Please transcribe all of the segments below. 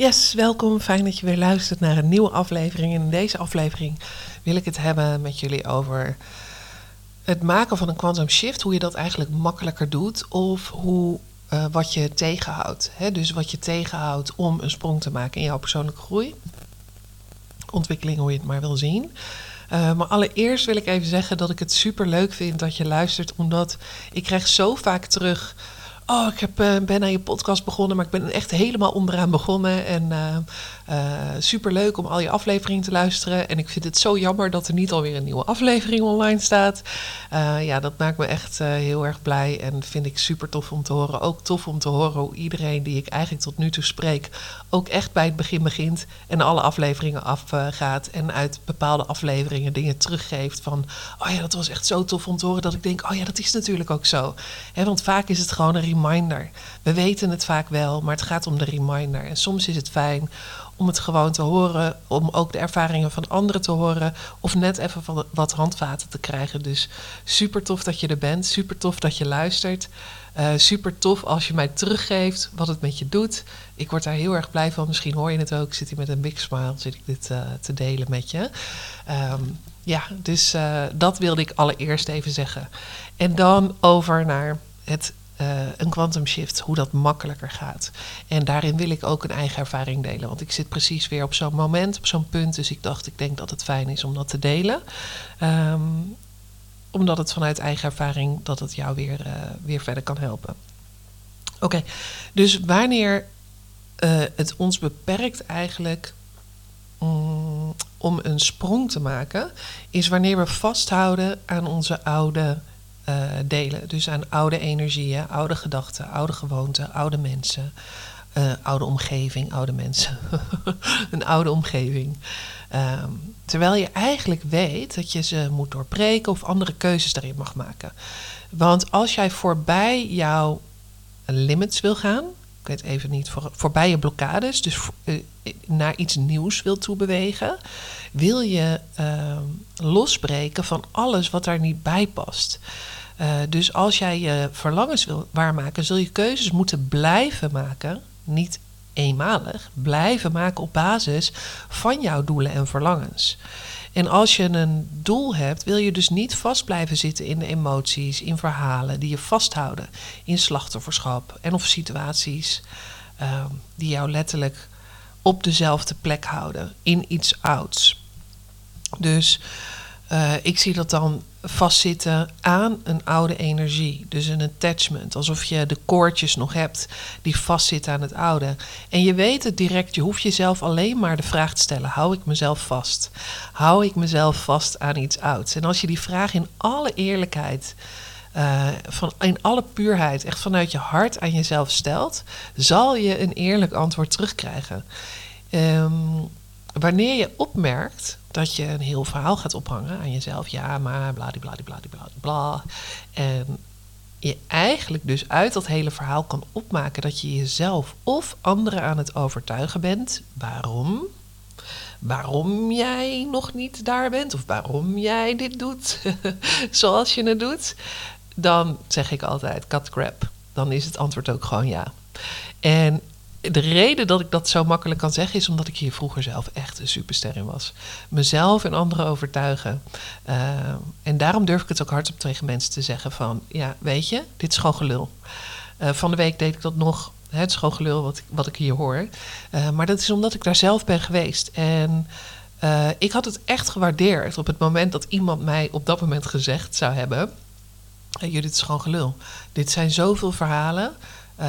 Yes, welkom. Fijn dat je weer luistert naar een nieuwe aflevering. In deze aflevering wil ik het hebben met jullie over het maken van een quantum shift. Hoe je dat eigenlijk makkelijker doet of hoe, uh, wat je tegenhoudt. Hè? Dus wat je tegenhoudt om een sprong te maken in jouw persoonlijke groei. Ontwikkeling, hoe je het maar wil zien. Uh, maar allereerst wil ik even zeggen dat ik het super leuk vind dat je luistert, omdat ik krijg zo vaak terug Oh, ik heb, uh, ben aan je podcast begonnen, maar ik ben echt helemaal onderaan begonnen. En uh, uh, super leuk om al je afleveringen te luisteren. En ik vind het zo jammer dat er niet alweer een nieuwe aflevering online staat. ja, dat maakt me echt heel erg blij. En vind ik super tof om te horen. Ook tof om te horen hoe iedereen die ik eigenlijk tot nu toe spreek. ook echt bij het begin begint. En alle afleveringen afgaat. en uit bepaalde afleveringen dingen teruggeeft. Van, oh ja, dat was echt zo tof om te horen. Dat ik denk, oh ja, dat is natuurlijk ook zo. Want vaak is het gewoon een reminder. We weten het vaak wel, maar het gaat om de reminder. En soms is het fijn om het gewoon te horen, om ook de ervaringen van anderen te horen, of net even wat handvaten te krijgen. Dus super tof dat je er bent, super tof dat je luistert. Uh, super tof als je mij teruggeeft wat het met je doet. Ik word daar heel erg blij van. Misschien hoor je het ook. Zit hier met een big smile zit ik dit uh, te delen met je. Um, ja, dus uh, dat wilde ik allereerst even zeggen. En dan over naar het uh, een quantum shift, hoe dat makkelijker gaat. En daarin wil ik ook een eigen ervaring delen. Want ik zit precies weer op zo'n moment, op zo'n punt. Dus ik dacht, ik denk dat het fijn is om dat te delen. Um, omdat het vanuit eigen ervaring dat het jou weer, uh, weer verder kan helpen. Oké, dus wanneer uh, het ons beperkt eigenlijk um, om een sprong te maken, is wanneer we vasthouden aan onze oude delen. Dus aan oude energieën, oude gedachten, oude gewoonten, oude mensen. Uh, oude omgeving, oude mensen. een oude omgeving. Um, terwijl je eigenlijk weet dat je ze moet doorbreken of andere keuzes daarin mag maken. Want als jij voorbij jouw limits wil gaan, weet even niet, voor, voorbij je blokkades, dus uh, naar iets nieuws wil toebewegen, wil je uh, losbreken van alles wat daar niet bij past. Uh, dus als jij je verlangens wil waarmaken, zul je keuzes moeten blijven maken, niet eenmalig, blijven maken op basis van jouw doelen en verlangens. En als je een doel hebt, wil je dus niet vast blijven zitten in de emoties, in verhalen die je vasthouden, in slachtofferschap en of situaties uh, die jou letterlijk op dezelfde plek houden, in iets ouds. Dus uh, ik zie dat dan vastzitten aan een oude energie. Dus een attachment. Alsof je de koordjes nog hebt die vastzitten aan het oude. En je weet het direct. Je hoeft jezelf alleen maar de vraag te stellen: hou ik mezelf vast? Hou ik mezelf vast aan iets ouds? En als je die vraag in alle eerlijkheid. Uh, van, in alle puurheid, echt vanuit je hart aan jezelf stelt, zal je een eerlijk antwoord terugkrijgen. Um, wanneer je opmerkt dat je een heel verhaal gaat ophangen aan jezelf, ja, maar bla. En je eigenlijk dus uit dat hele verhaal kan opmaken dat je jezelf of anderen aan het overtuigen bent. Waarom? Waarom jij nog niet daar bent of waarom jij dit doet zoals je het doet, dan zeg ik altijd cut crap. Dan is het antwoord ook gewoon ja. En de reden dat ik dat zo makkelijk kan zeggen is omdat ik hier vroeger zelf echt een superster in was. Mezelf en anderen overtuigen. Uh, en daarom durf ik het ook hardop tegen mensen te zeggen van, ja, weet je, dit is gewoon gelul. Uh, van de week deed ik dat nog, het is gewoon gelul wat ik, hier hoor. Uh, maar dat is omdat ik daar zelf ben geweest. En ik had het echt gewaardeerd op het moment dat iemand mij op dat moment gezegd zou hebben, jullie, dit is gewoon gelul. Dit zijn zoveel verhalen. Uh,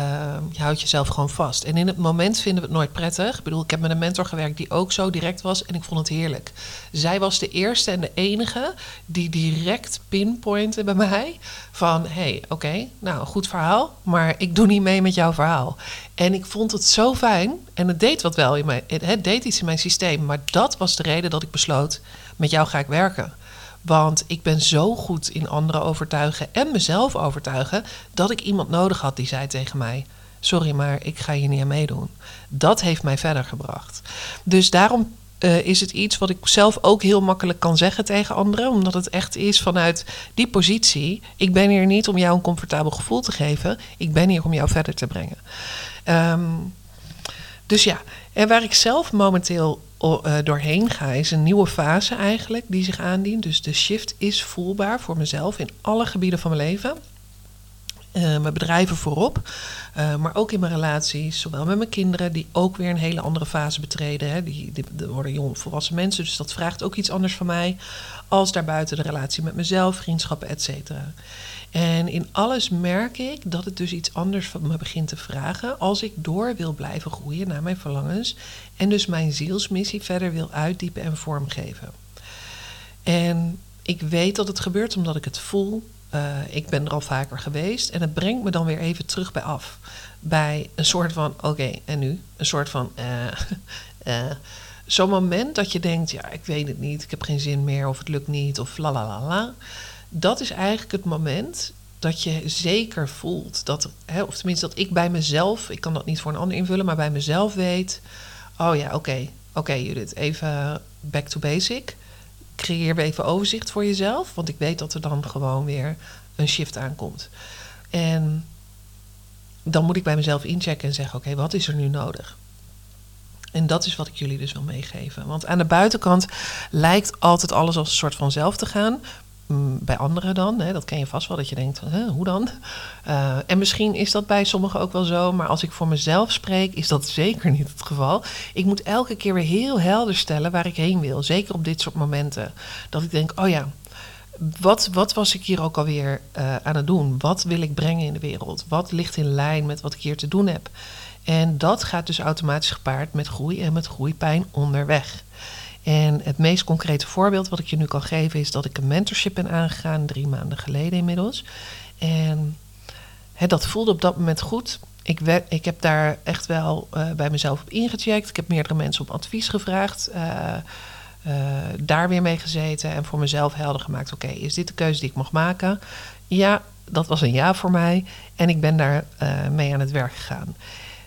je houdt jezelf gewoon vast. En in het moment vinden we het nooit prettig. Ik bedoel, ik heb met een mentor gewerkt die ook zo direct was en ik vond het heerlijk. Zij was de eerste en de enige die direct pinpointte bij mij van... hé, hey, oké, nou, goed verhaal, maar ik doe niet mee met jouw verhaal. En ik vond het zo fijn en het deed wat wel in mijn... Het deed iets in mijn systeem, maar dat was de reden dat ik besloot... met jou ga ik werken. Want ik ben zo goed in anderen overtuigen en mezelf overtuigen dat ik iemand nodig had die zei tegen mij: Sorry, maar ik ga hier niet aan meedoen. Dat heeft mij verder gebracht. Dus daarom uh, is het iets wat ik zelf ook heel makkelijk kan zeggen tegen anderen, omdat het echt is vanuit die positie. Ik ben hier niet om jou een comfortabel gevoel te geven, ik ben hier om jou verder te brengen. Um, Dus ja, en waar ik zelf momenteel doorheen ga, is een nieuwe fase eigenlijk die zich aandient. Dus de shift is voelbaar voor mezelf in alle gebieden van mijn leven. Uh, mijn bedrijven voorop, uh, maar ook in mijn relaties, zowel met mijn kinderen, die ook weer een hele andere fase betreden. Hè. Die, die, die, worden jong volwassen mensen, dus dat vraagt ook iets anders van mij. Als daarbuiten de relatie met mezelf, vriendschappen, et cetera. En in alles merk ik dat het dus iets anders van me begint te vragen als ik door wil blijven groeien naar mijn verlangens en dus mijn zielsmissie verder wil uitdiepen en vormgeven. En ik weet dat het gebeurt omdat ik het voel. Uh, ik ben er al vaker geweest en het brengt me dan weer even terug bij af. Bij een soort van, oké, en nu? Een soort van, uh, zo'n moment dat je denkt, ja, ik weet het niet, ik heb geen zin meer of het lukt niet of la la la dat is eigenlijk het moment dat je zeker voelt dat, hè, of tenminste dat ik bij mezelf, ik kan dat niet voor een ander invullen, maar bij mezelf weet, oh ja, oké, oké Judith, even back to basic. Creëer even overzicht voor jezelf, want ik weet dat er dan gewoon weer een shift aankomt. En dan moet ik bij mezelf inchecken en zeggen, oké, wat is er nu nodig? En dat is wat ik jullie dus wil meegeven. Want aan de buitenkant lijkt altijd alles als een soort van zelf te gaan. Mm, bij anderen dan. Hè, dat ken je vast wel, dat je denkt, hè, hoe dan? Uh, en misschien is dat bij sommigen ook wel zo, maar als ik voor mezelf spreek, is dat zeker niet het geval. Ik moet elke keer weer heel helder stellen waar ik heen wil. Zeker op dit soort momenten. Dat ik denk, oh ja, wat, wat was ik hier ook alweer uh, aan het doen? Wat wil ik brengen in de wereld? Wat ligt in lijn met wat ik hier te doen heb? En dat gaat dus automatisch gepaard met groei en met groeipijn onderweg. En het meest concrete voorbeeld wat ik je nu kan geven is dat ik een mentorship ben aangegaan, drie maanden geleden inmiddels. En dat voelde op dat moment goed. Ik, ik heb daar echt wel uh, bij mezelf op ingecheckt. Ik heb meerdere mensen om advies gevraagd. Uh, uh, daar weer mee gezeten en voor mezelf helder gemaakt: oké, is dit de keuze die ik mag maken? Ja, dat was een ja voor mij. En ik ben daar mee aan het werk gegaan.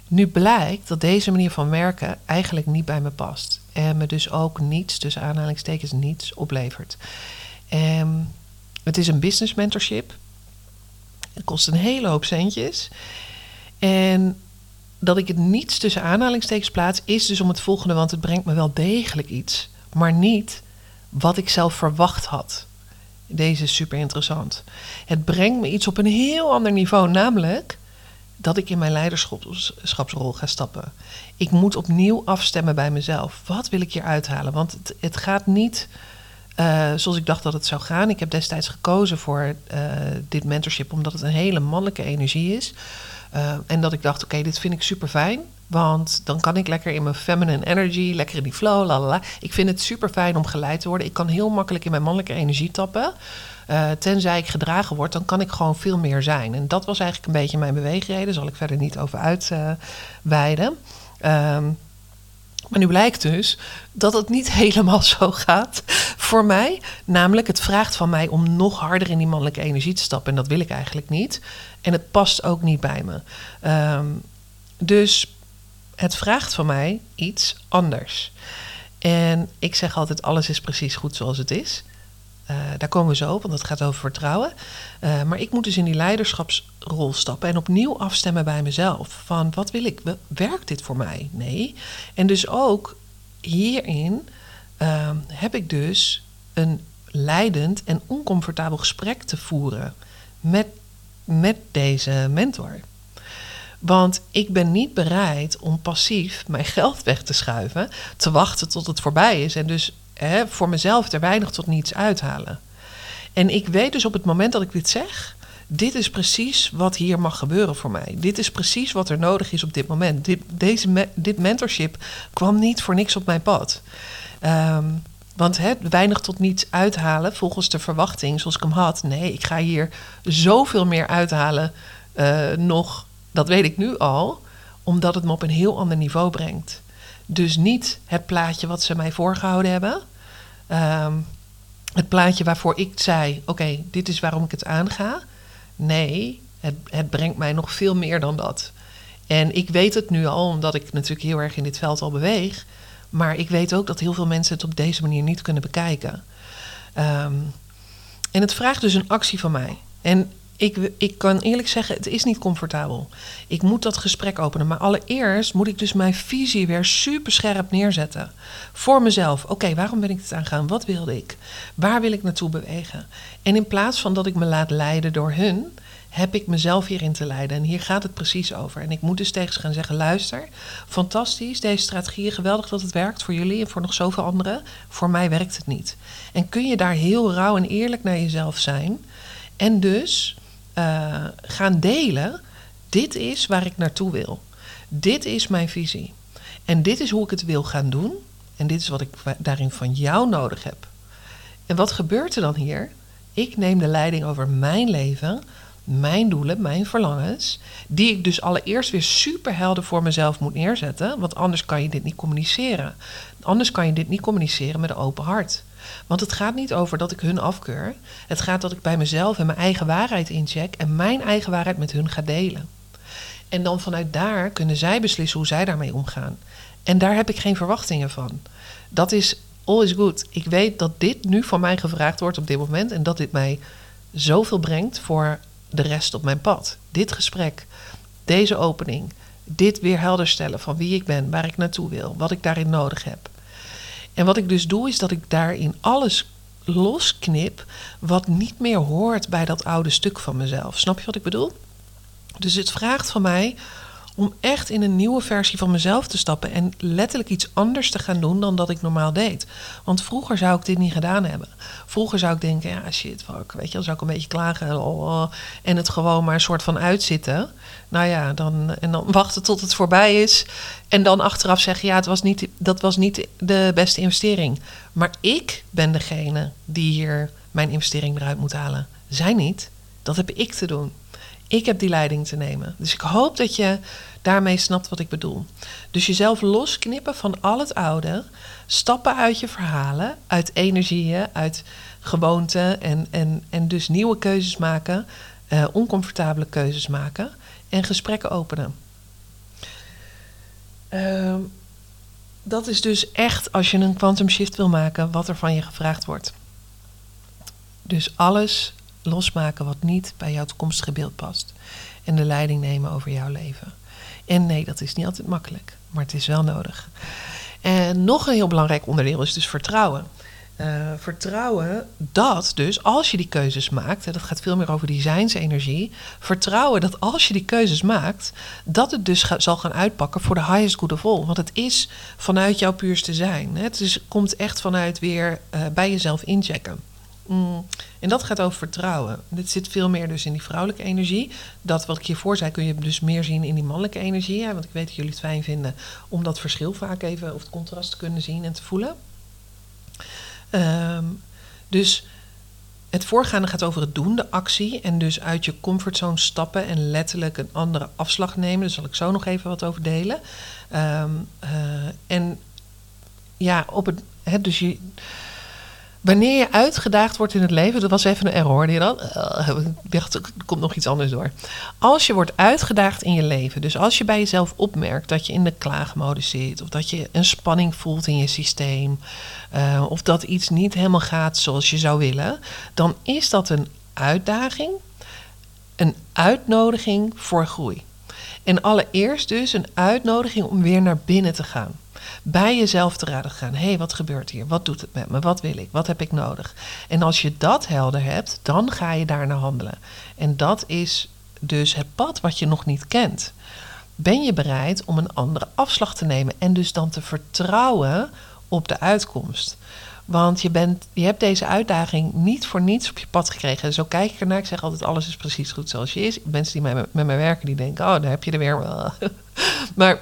Nu blijkt dat deze manier van werken eigenlijk niet bij me past. En me dus ook niets, tussen aanhalingstekens niets, oplevert. En het is een business mentorship. Het kost een hele hoop centjes. En dat ik het niets tussen aanhalingstekens plaats, is dus om het volgende, want het brengt me wel degelijk iets, maar niet wat ik zelf verwacht had. Deze is super interessant. Het brengt me iets op een heel ander niveau, namelijk dat ik in mijn leiderschapsrol ga stappen. Ik moet opnieuw afstemmen bij mezelf. Wat wil ik hier uithalen? Want het, het gaat niet uh, zoals ik dacht dat het zou gaan. Ik heb destijds gekozen voor uh, dit mentorship omdat het een hele mannelijke energie is. Uh, en dat ik dacht, oké, dit vind ik super fijn. Want dan kan ik lekker in mijn feminine energy, lekker in die flow, lalala. Ik vind het super fijn om geleid te worden. Ik kan heel makkelijk in mijn mannelijke energie tappen. Uh, tenzij ik gedragen word, dan kan ik gewoon veel meer zijn. En dat was eigenlijk een beetje mijn beweegreden. Zal ik verder niet over uitweiden. Um, maar nu blijkt dus dat het niet helemaal zo gaat voor mij. Namelijk, het vraagt van mij om nog harder in die mannelijke energie te stappen. En dat wil ik eigenlijk niet. En het past ook niet bij me. Um, dus het vraagt van mij iets anders. En ik zeg altijd: alles is precies goed zoals het is. Uh, daar komen we zo op, want dat gaat over vertrouwen. Uh, maar ik moet dus in die leiderschapsrol stappen en opnieuw afstemmen bij mezelf. Van wat wil ik? Werkt dit voor mij? Nee. En dus ook hierin uh, heb ik dus een leidend en oncomfortabel gesprek te voeren met, met deze mentor. Want ik ben niet bereid om passief mijn geld weg te schuiven, te wachten tot het voorbij is en dus voor mezelf er weinig tot niets uithalen. En ik weet dus op het moment dat ik dit zeg, dit is precies wat hier mag gebeuren voor mij. Dit is precies wat er nodig is op dit moment. Dit, deze, dit mentorship kwam niet voor niks op mijn pad. Um, want hè, weinig tot niets uithalen volgens de verwachting zoals ik hem had. Nee, ik ga hier zoveel meer uithalen uh, nog. Dat weet ik nu al, omdat het me op een heel ander niveau brengt. Dus niet het plaatje wat ze mij voorgehouden hebben. Um, het plaatje waarvoor ik zei: Oké, dit is waarom ik het aanga. Nee, het, het brengt mij nog veel meer dan dat. En ik weet het nu al, omdat ik natuurlijk heel erg in dit veld al beweeg. Maar ik weet ook dat heel veel mensen het op deze manier niet kunnen bekijken. Um, en het vraagt dus een actie van mij. En ik, ik kan eerlijk zeggen, het is niet comfortabel. Ik moet dat gesprek openen. Maar allereerst moet ik dus mijn visie weer super scherp neerzetten. Voor mezelf. Oké, waarom ben ik dit aangaan? Wat wilde ik? Waar wil ik naartoe bewegen? En in plaats van dat ik me laat leiden door hun, heb ik mezelf hierin te leiden. En hier gaat het precies over. En ik moet dus tegen ze gaan zeggen: luister, fantastisch, deze strategie, geweldig dat het werkt voor jullie en voor nog zoveel anderen. Voor mij werkt het niet. En kun je daar heel rauw en eerlijk naar jezelf zijn. En dus uh, gaan delen: dit is waar ik naartoe wil. Dit is mijn visie. En dit is hoe ik het wil gaan doen. En dit is wat ik daarin van jou nodig heb. En wat gebeurt er dan hier? Ik neem de leiding over mijn leven mijn doelen, mijn verlangens, die ik dus allereerst weer superhelder voor mezelf moet neerzetten, want anders kan je dit niet communiceren. Anders kan je dit niet communiceren met een open hart. Want het gaat niet over dat ik hun afkeur. Het gaat dat ik bij mezelf en mijn eigen waarheid incheck en mijn eigen waarheid met hun ga delen. En dan vanuit daar kunnen zij beslissen hoe zij daarmee omgaan. En daar heb ik geen verwachtingen van. Dat is all is good. Ik weet dat dit nu van mij gevraagd wordt op dit moment en dat dit mij zoveel brengt voor de rest op mijn pad. Dit gesprek, deze opening, dit weer helder stellen van wie ik ben, waar ik naartoe wil, wat ik daarin nodig heb. En wat ik dus doe, is dat ik daarin alles losknip wat niet meer hoort bij dat oude stuk van mezelf. Snap je wat ik bedoel? Dus het vraagt van mij om echt in een nieuwe versie van mezelf te stappen en letterlijk iets anders te gaan doen dan dat ik normaal deed. Want vroeger zou ik dit niet gedaan hebben. Vroeger zou ik denken, ja shit, fuck, weet je, dan zou ik een beetje klagen oh, oh, en het gewoon maar een soort van uitzitten. Nou ja, dan, en dan wachten tot het voorbij is en dan achteraf zeggen, ja, het was niet, dat was niet de beste investering. Maar ik ben degene die hier mijn investering eruit moet halen. Zij niet. Dat heb ik te doen. Ik heb die leiding te nemen. Dus ik hoop dat je daarmee snapt wat ik bedoel. Dus jezelf losknippen van al het oude. Stappen uit je verhalen, uit energieën, uit gewoonten. En, en, en dus nieuwe keuzes maken. Uh, oncomfortabele keuzes maken. En gesprekken openen. Uh, dat is dus echt als je een quantum shift wil maken, wat er van je gevraagd wordt. Dus alles losmaken wat niet bij jouw toekomstige beeld past. En de leiding nemen over jouw leven. En nee, dat is niet altijd makkelijk, maar het is wel nodig. En nog een heel belangrijk onderdeel is dus vertrouwen. Uh, vertrouwen dat dus als je die keuzes maakt, en dat gaat veel meer over die zijnsenergie, vertrouwen dat als je die keuzes maakt, dat het dus zal gaan uitpakken voor de highest good of all. Want het is vanuit jouw puurste zijn. Hè? Het is, komt echt vanuit weer uh, bij jezelf inchecken. Mm. En dat gaat over vertrouwen. Dit zit veel meer dus in die vrouwelijke energie. Dat wat ik hiervoor zei, kun je dus meer zien in die mannelijke energie. want ik weet dat jullie het fijn vinden om dat verschil vaak even, of het contrast te kunnen zien en te voelen. Um, dus het voorgaande gaat over het doen, de actie. En dus uit je comfortzone stappen en letterlijk een andere afslag nemen. Daar zal ik zo nog even wat over delen. Um, uh, en ja, op het. He, dus je Wanneer je uitgedaagd wordt in het leven, dat was even een error. Die dan, uh, ik dacht, er komt nog iets anders door. Als je wordt uitgedaagd in je leven, dus als je bij jezelf opmerkt dat je in de klaagmodus zit, of dat je een spanning voelt in je systeem, uh, of dat iets niet helemaal gaat zoals je zou willen, dan is dat een uitdaging, een uitnodiging voor groei. En allereerst dus een uitnodiging om weer naar binnen te gaan bij jezelf te raden gaan. Hé, hey, wat gebeurt hier? Wat doet het met me? Wat wil ik? Wat heb ik nodig? En als je dat helder hebt, dan ga je daarna handelen. En dat is dus het pad wat je nog niet kent. Ben je bereid om een andere afslag te nemen en dus dan te vertrouwen op de uitkomst? Want je, bent, je hebt deze uitdaging niet voor niets op je pad gekregen. Zo kijk ik ernaar. Ik zeg altijd: alles is precies goed zoals je is. Mensen die met, met mij werken, die denken: oh, daar heb je er weer. maar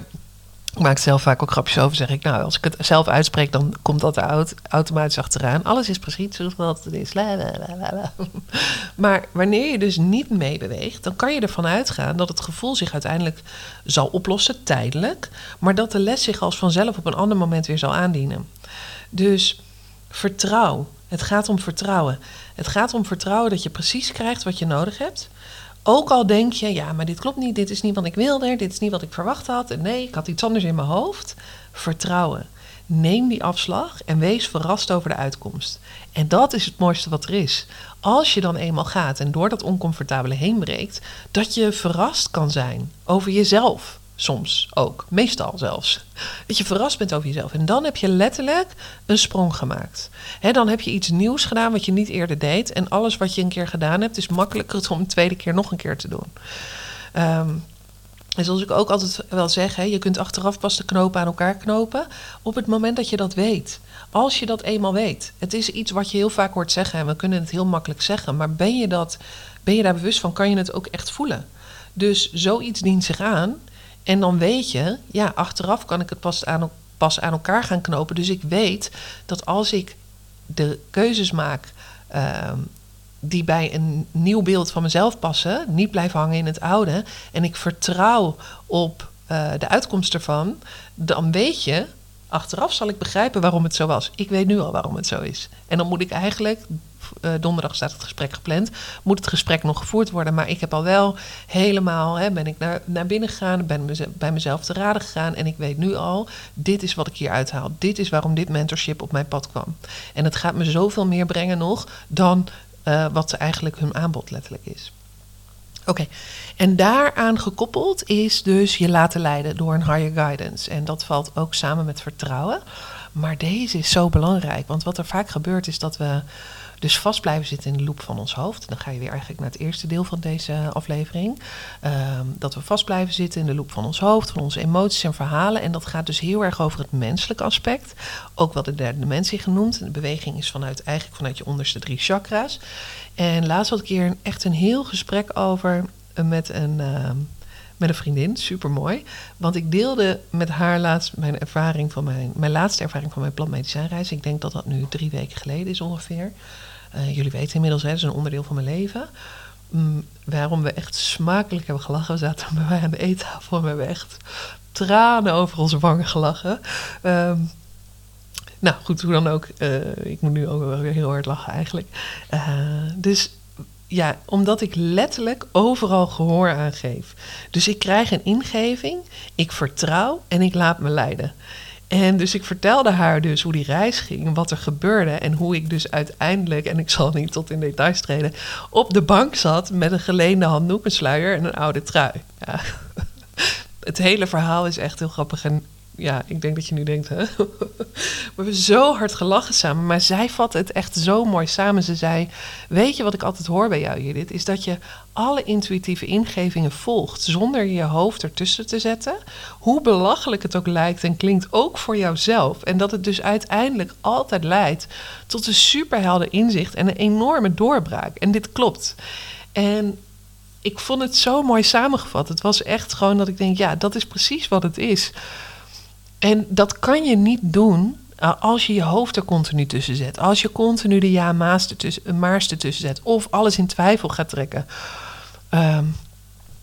ik maak zelf vaak ook grapjes over. Zeg ik, nou, als ik het zelf uitspreek, dan komt dat automatisch achteraan. Alles is precies zoals het is. Maar wanneer je dus niet meebeweegt, dan kan je ervan uitgaan dat het gevoel zich uiteindelijk zal oplossen, tijdelijk. Maar dat de les zich als vanzelf op een ander moment weer zal aandienen. Dus vertrouw. Het gaat om vertrouwen. Het gaat om vertrouwen dat je precies krijgt wat je nodig hebt. Ook al denk je, ja, maar dit klopt niet, dit is niet wat ik wilde, dit is niet wat ik verwacht had. En nee, ik had iets anders in mijn hoofd. Vertrouwen. neem die afslag en wees verrast over de uitkomst. En dat is het mooiste wat er is. Als je dan eenmaal gaat en door dat oncomfortabele heen breekt, dat je verrast kan zijn over jezelf. Soms ook, meestal zelfs. Dat je verrast bent over jezelf. En dan heb je letterlijk een sprong gemaakt. He, dan heb je iets nieuws gedaan wat je niet eerder deed. En alles wat je een keer gedaan hebt, is makkelijker om een tweede keer nog een keer te doen. Um, en zoals ik ook altijd wel zeg, je kunt achteraf pas de knopen aan elkaar knopen op het moment dat je dat weet. Als je dat eenmaal weet. Het is iets wat je heel vaak hoort zeggen en we kunnen het heel makkelijk zeggen. Maar ben je, dat, ben je daar bewust van, kan je het ook echt voelen. Dus zoiets dient zich aan. En dan weet je, ja, achteraf kan ik het pas aan, pas aan elkaar gaan knopen. Dus ik weet dat als ik de keuzes maak uh, die bij een nieuw beeld van mezelf passen, niet blijven hangen in het oude, en ik vertrouw op uh, de uitkomst ervan, dan weet je, achteraf zal ik begrijpen waarom het zo was. Ik weet nu al waarom het zo is. En dan moet ik eigenlijk, uh, donderdag staat het gesprek gepland, moet het gesprek nog gevoerd worden, maar ik heb al wel helemaal, hè, ben ik naar, naar binnen gegaan, ben bij mezelf te raden gegaan en ik weet nu al, dit is wat ik hier uithaal. Dit is waarom dit mentorship op mijn pad kwam. En het gaat me zoveel meer brengen nog dan uh, wat eigenlijk hun aanbod letterlijk is. Oké, en daaraan gekoppeld is dus je laten leiden door een higher guidance. En dat valt ook samen met vertrouwen. Maar deze is zo belangrijk, want wat er vaak gebeurt is dat we dus vast blijven zitten in de loop van ons hoofd. Dan ga je weer eigenlijk naar het eerste deel van deze aflevering. Ehm, dat we vast blijven zitten in de loop van ons hoofd, van onze emoties en verhalen. En dat gaat dus heel erg over het menselijke aspect. Ook wat de derde dimensie genoemd. De beweging is vanuit, eigenlijk vanuit je onderste drie chakra's. En laatst had ik hier echt een heel gesprek over eh, met een ehm, met een vriendin, super mooi. Want ik deelde met haar laatst mijn ervaring van mijn, mijn laatste ervaring van mijn plantmedicijnreis. Ik denk dat dat nu drie weken geleden is ongeveer. Uh, jullie weten inmiddels, hè, dat is een onderdeel van mijn leven. Mm, waarom we echt smakelijk hebben gelachen. We zaten bij mij aan de eettafel en we hebben echt tranen over onze wangen gelachen. Um, nou goed, hoe dan ook. Uh, ik moet nu ook weer heel hard lachen eigenlijk. Uh, dus ja, omdat ik letterlijk overal gehoor aan geef. Dus ik krijg een ingeving, ik vertrouw en ik laat me leiden. En dus ik vertelde haar dus hoe die reis ging, wat er gebeurde en hoe ik dus uiteindelijk, en ik zal niet tot in details treden, op de bank zat met een geleende handdoek, een sluier en een oude trui. Het hele verhaal is echt heel grappig en ja, ik denk dat je nu denkt, hè? we hebben zo hard gelachen samen. Maar zij vatte het echt zo mooi samen. Ze zei, weet je wat ik altijd hoor bij jou, Judith? Is dat je alle intuïtieve ingevingen volgt zonder je hoofd ertussen te zetten. Hoe belachelijk het ook lijkt en klinkt, ook voor jouzelf. En dat het dus uiteindelijk altijd leidt tot een superhelder inzicht en een enorme doorbraak. En dit klopt. En ik vond het zo mooi samengevat. Het was echt gewoon dat ik denk, ja, dat is precies wat het is. En dat kan je niet doen uh, als je je hoofd er continu tussen zet. Als je continu de ja-maars ertussen, maars ertussen zet. Of alles in twijfel gaat trekken. Um,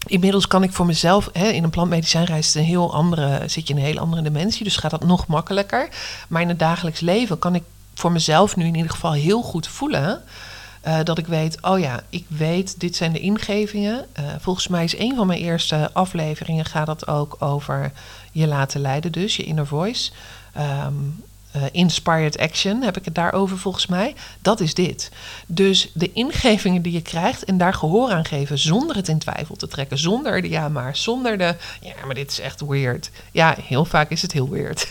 inmiddels kan ik voor mezelf, hè, in een plantmedicijnreis een heel andere, zit je in een hele andere dimensie. Dus gaat dat nog makkelijker. Maar in het dagelijks leven kan ik voor mezelf nu in ieder geval heel goed voelen. Uh, dat ik weet, oh ja, ik weet, dit zijn de ingevingen. Uh, volgens mij is een van mijn eerste afleveringen gaat dat ook over je laten leiden, dus je inner voice. Um, uh, inspired action heb ik het daarover volgens mij. Dat is dit. Dus de ingevingen die je krijgt en daar gehoor aan geven zonder het in twijfel te trekken, zonder de ja maar, zonder de ja maar dit is echt weird. Ja, heel vaak is het heel weird.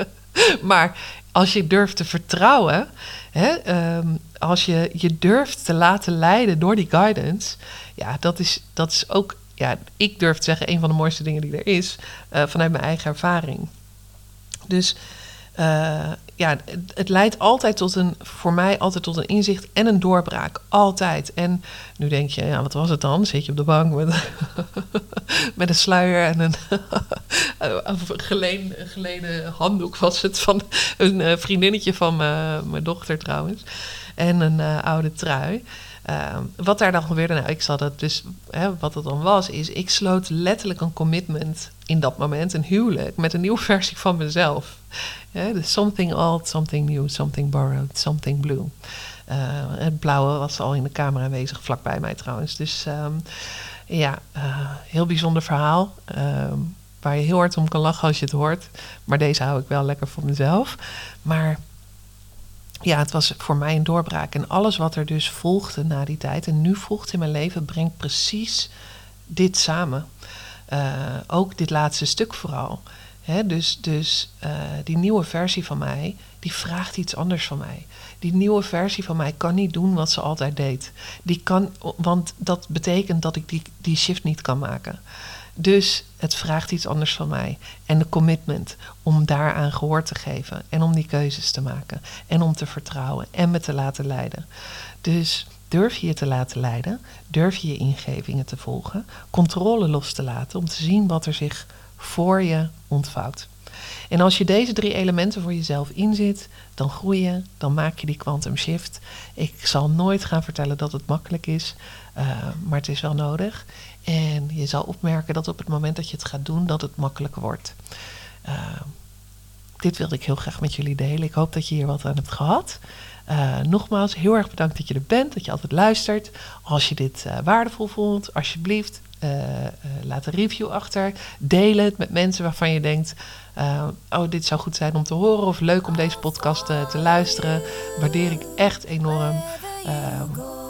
maar als je durft te vertrouwen, hè, um, als je je durft te laten leiden door die guidance, ja, dat is, dat is ook ja, ik durf te zeggen, een van de mooiste dingen die er is, uh, vanuit mijn eigen ervaring. Dus uh, ja, het, leidt altijd tot een, voor mij altijd tot een inzicht en een doorbraak. Altijd. En nu denk je, ja, wat was het dan? Zit je op de bank met, met een sluier en een, een geleen, geleden handdoek was het van een uh, vriendinnetje van mijn dochter trouwens. En een oude trui. Uh, wat daar dan gebeurde, nou, ik zal dat dus, hè, wat het dan was, is ik sloot letterlijk een commitment in dat moment, een huwelijk, met een nieuwe versie van mezelf. Dus something old, something new, something borrowed, something blue. Uh, het blauwe was al in de kamer aanwezig, vlakbij mij trouwens. Dus um, ja, uh, heel bijzonder verhaal. Um, waar je heel hard om kan lachen als je het hoort. Maar deze hou ik wel lekker voor mezelf. Maar ja, het was voor mij een doorbraak. En alles wat er dus volgde na die tijd en nu volgt in mijn leven, brengt precies dit samen. Uh, ook dit laatste stuk vooral. He, dus dus uh, die nieuwe versie van mij, die vraagt iets anders van mij. Die nieuwe versie van mij kan niet doen wat ze altijd deed. Die kan, want dat betekent dat ik die, die shift niet kan maken. Dus het vraagt iets anders van mij. En de commitment om daaraan gehoor te geven. En om die keuzes te maken. En om te vertrouwen. En me te laten leiden. Dus durf je je te laten leiden. Durf je je ingevingen te volgen. Controle los te laten om te zien wat er zich voor je ontvouwt. En als je deze drie elementen voor jezelf inzit, dan groei je, dan maak je die quantum shift. Ik zal nooit gaan vertellen dat het makkelijk is, uh, maar het is wel nodig. En je zal opmerken dat op het moment dat je het gaat doen, dat het makkelijker wordt. Uh, dit wilde ik heel graag met jullie delen. Ik hoop dat je hier wat aan hebt gehad. Uh, nogmaals, heel erg bedankt dat je er bent, dat je altijd luistert. Als je dit waardevol vond, alsjeblieft, uh, laat een review achter. Deel het met mensen waarvan je denkt: Oh, dit zou goed zijn om te horen. Of leuk om deze podcast te luisteren. Waardeer ik echt enorm.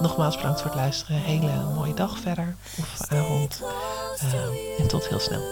nogmaals, bedankt voor het luisteren. Hele mooie dag verder of avond. en tot heel snel.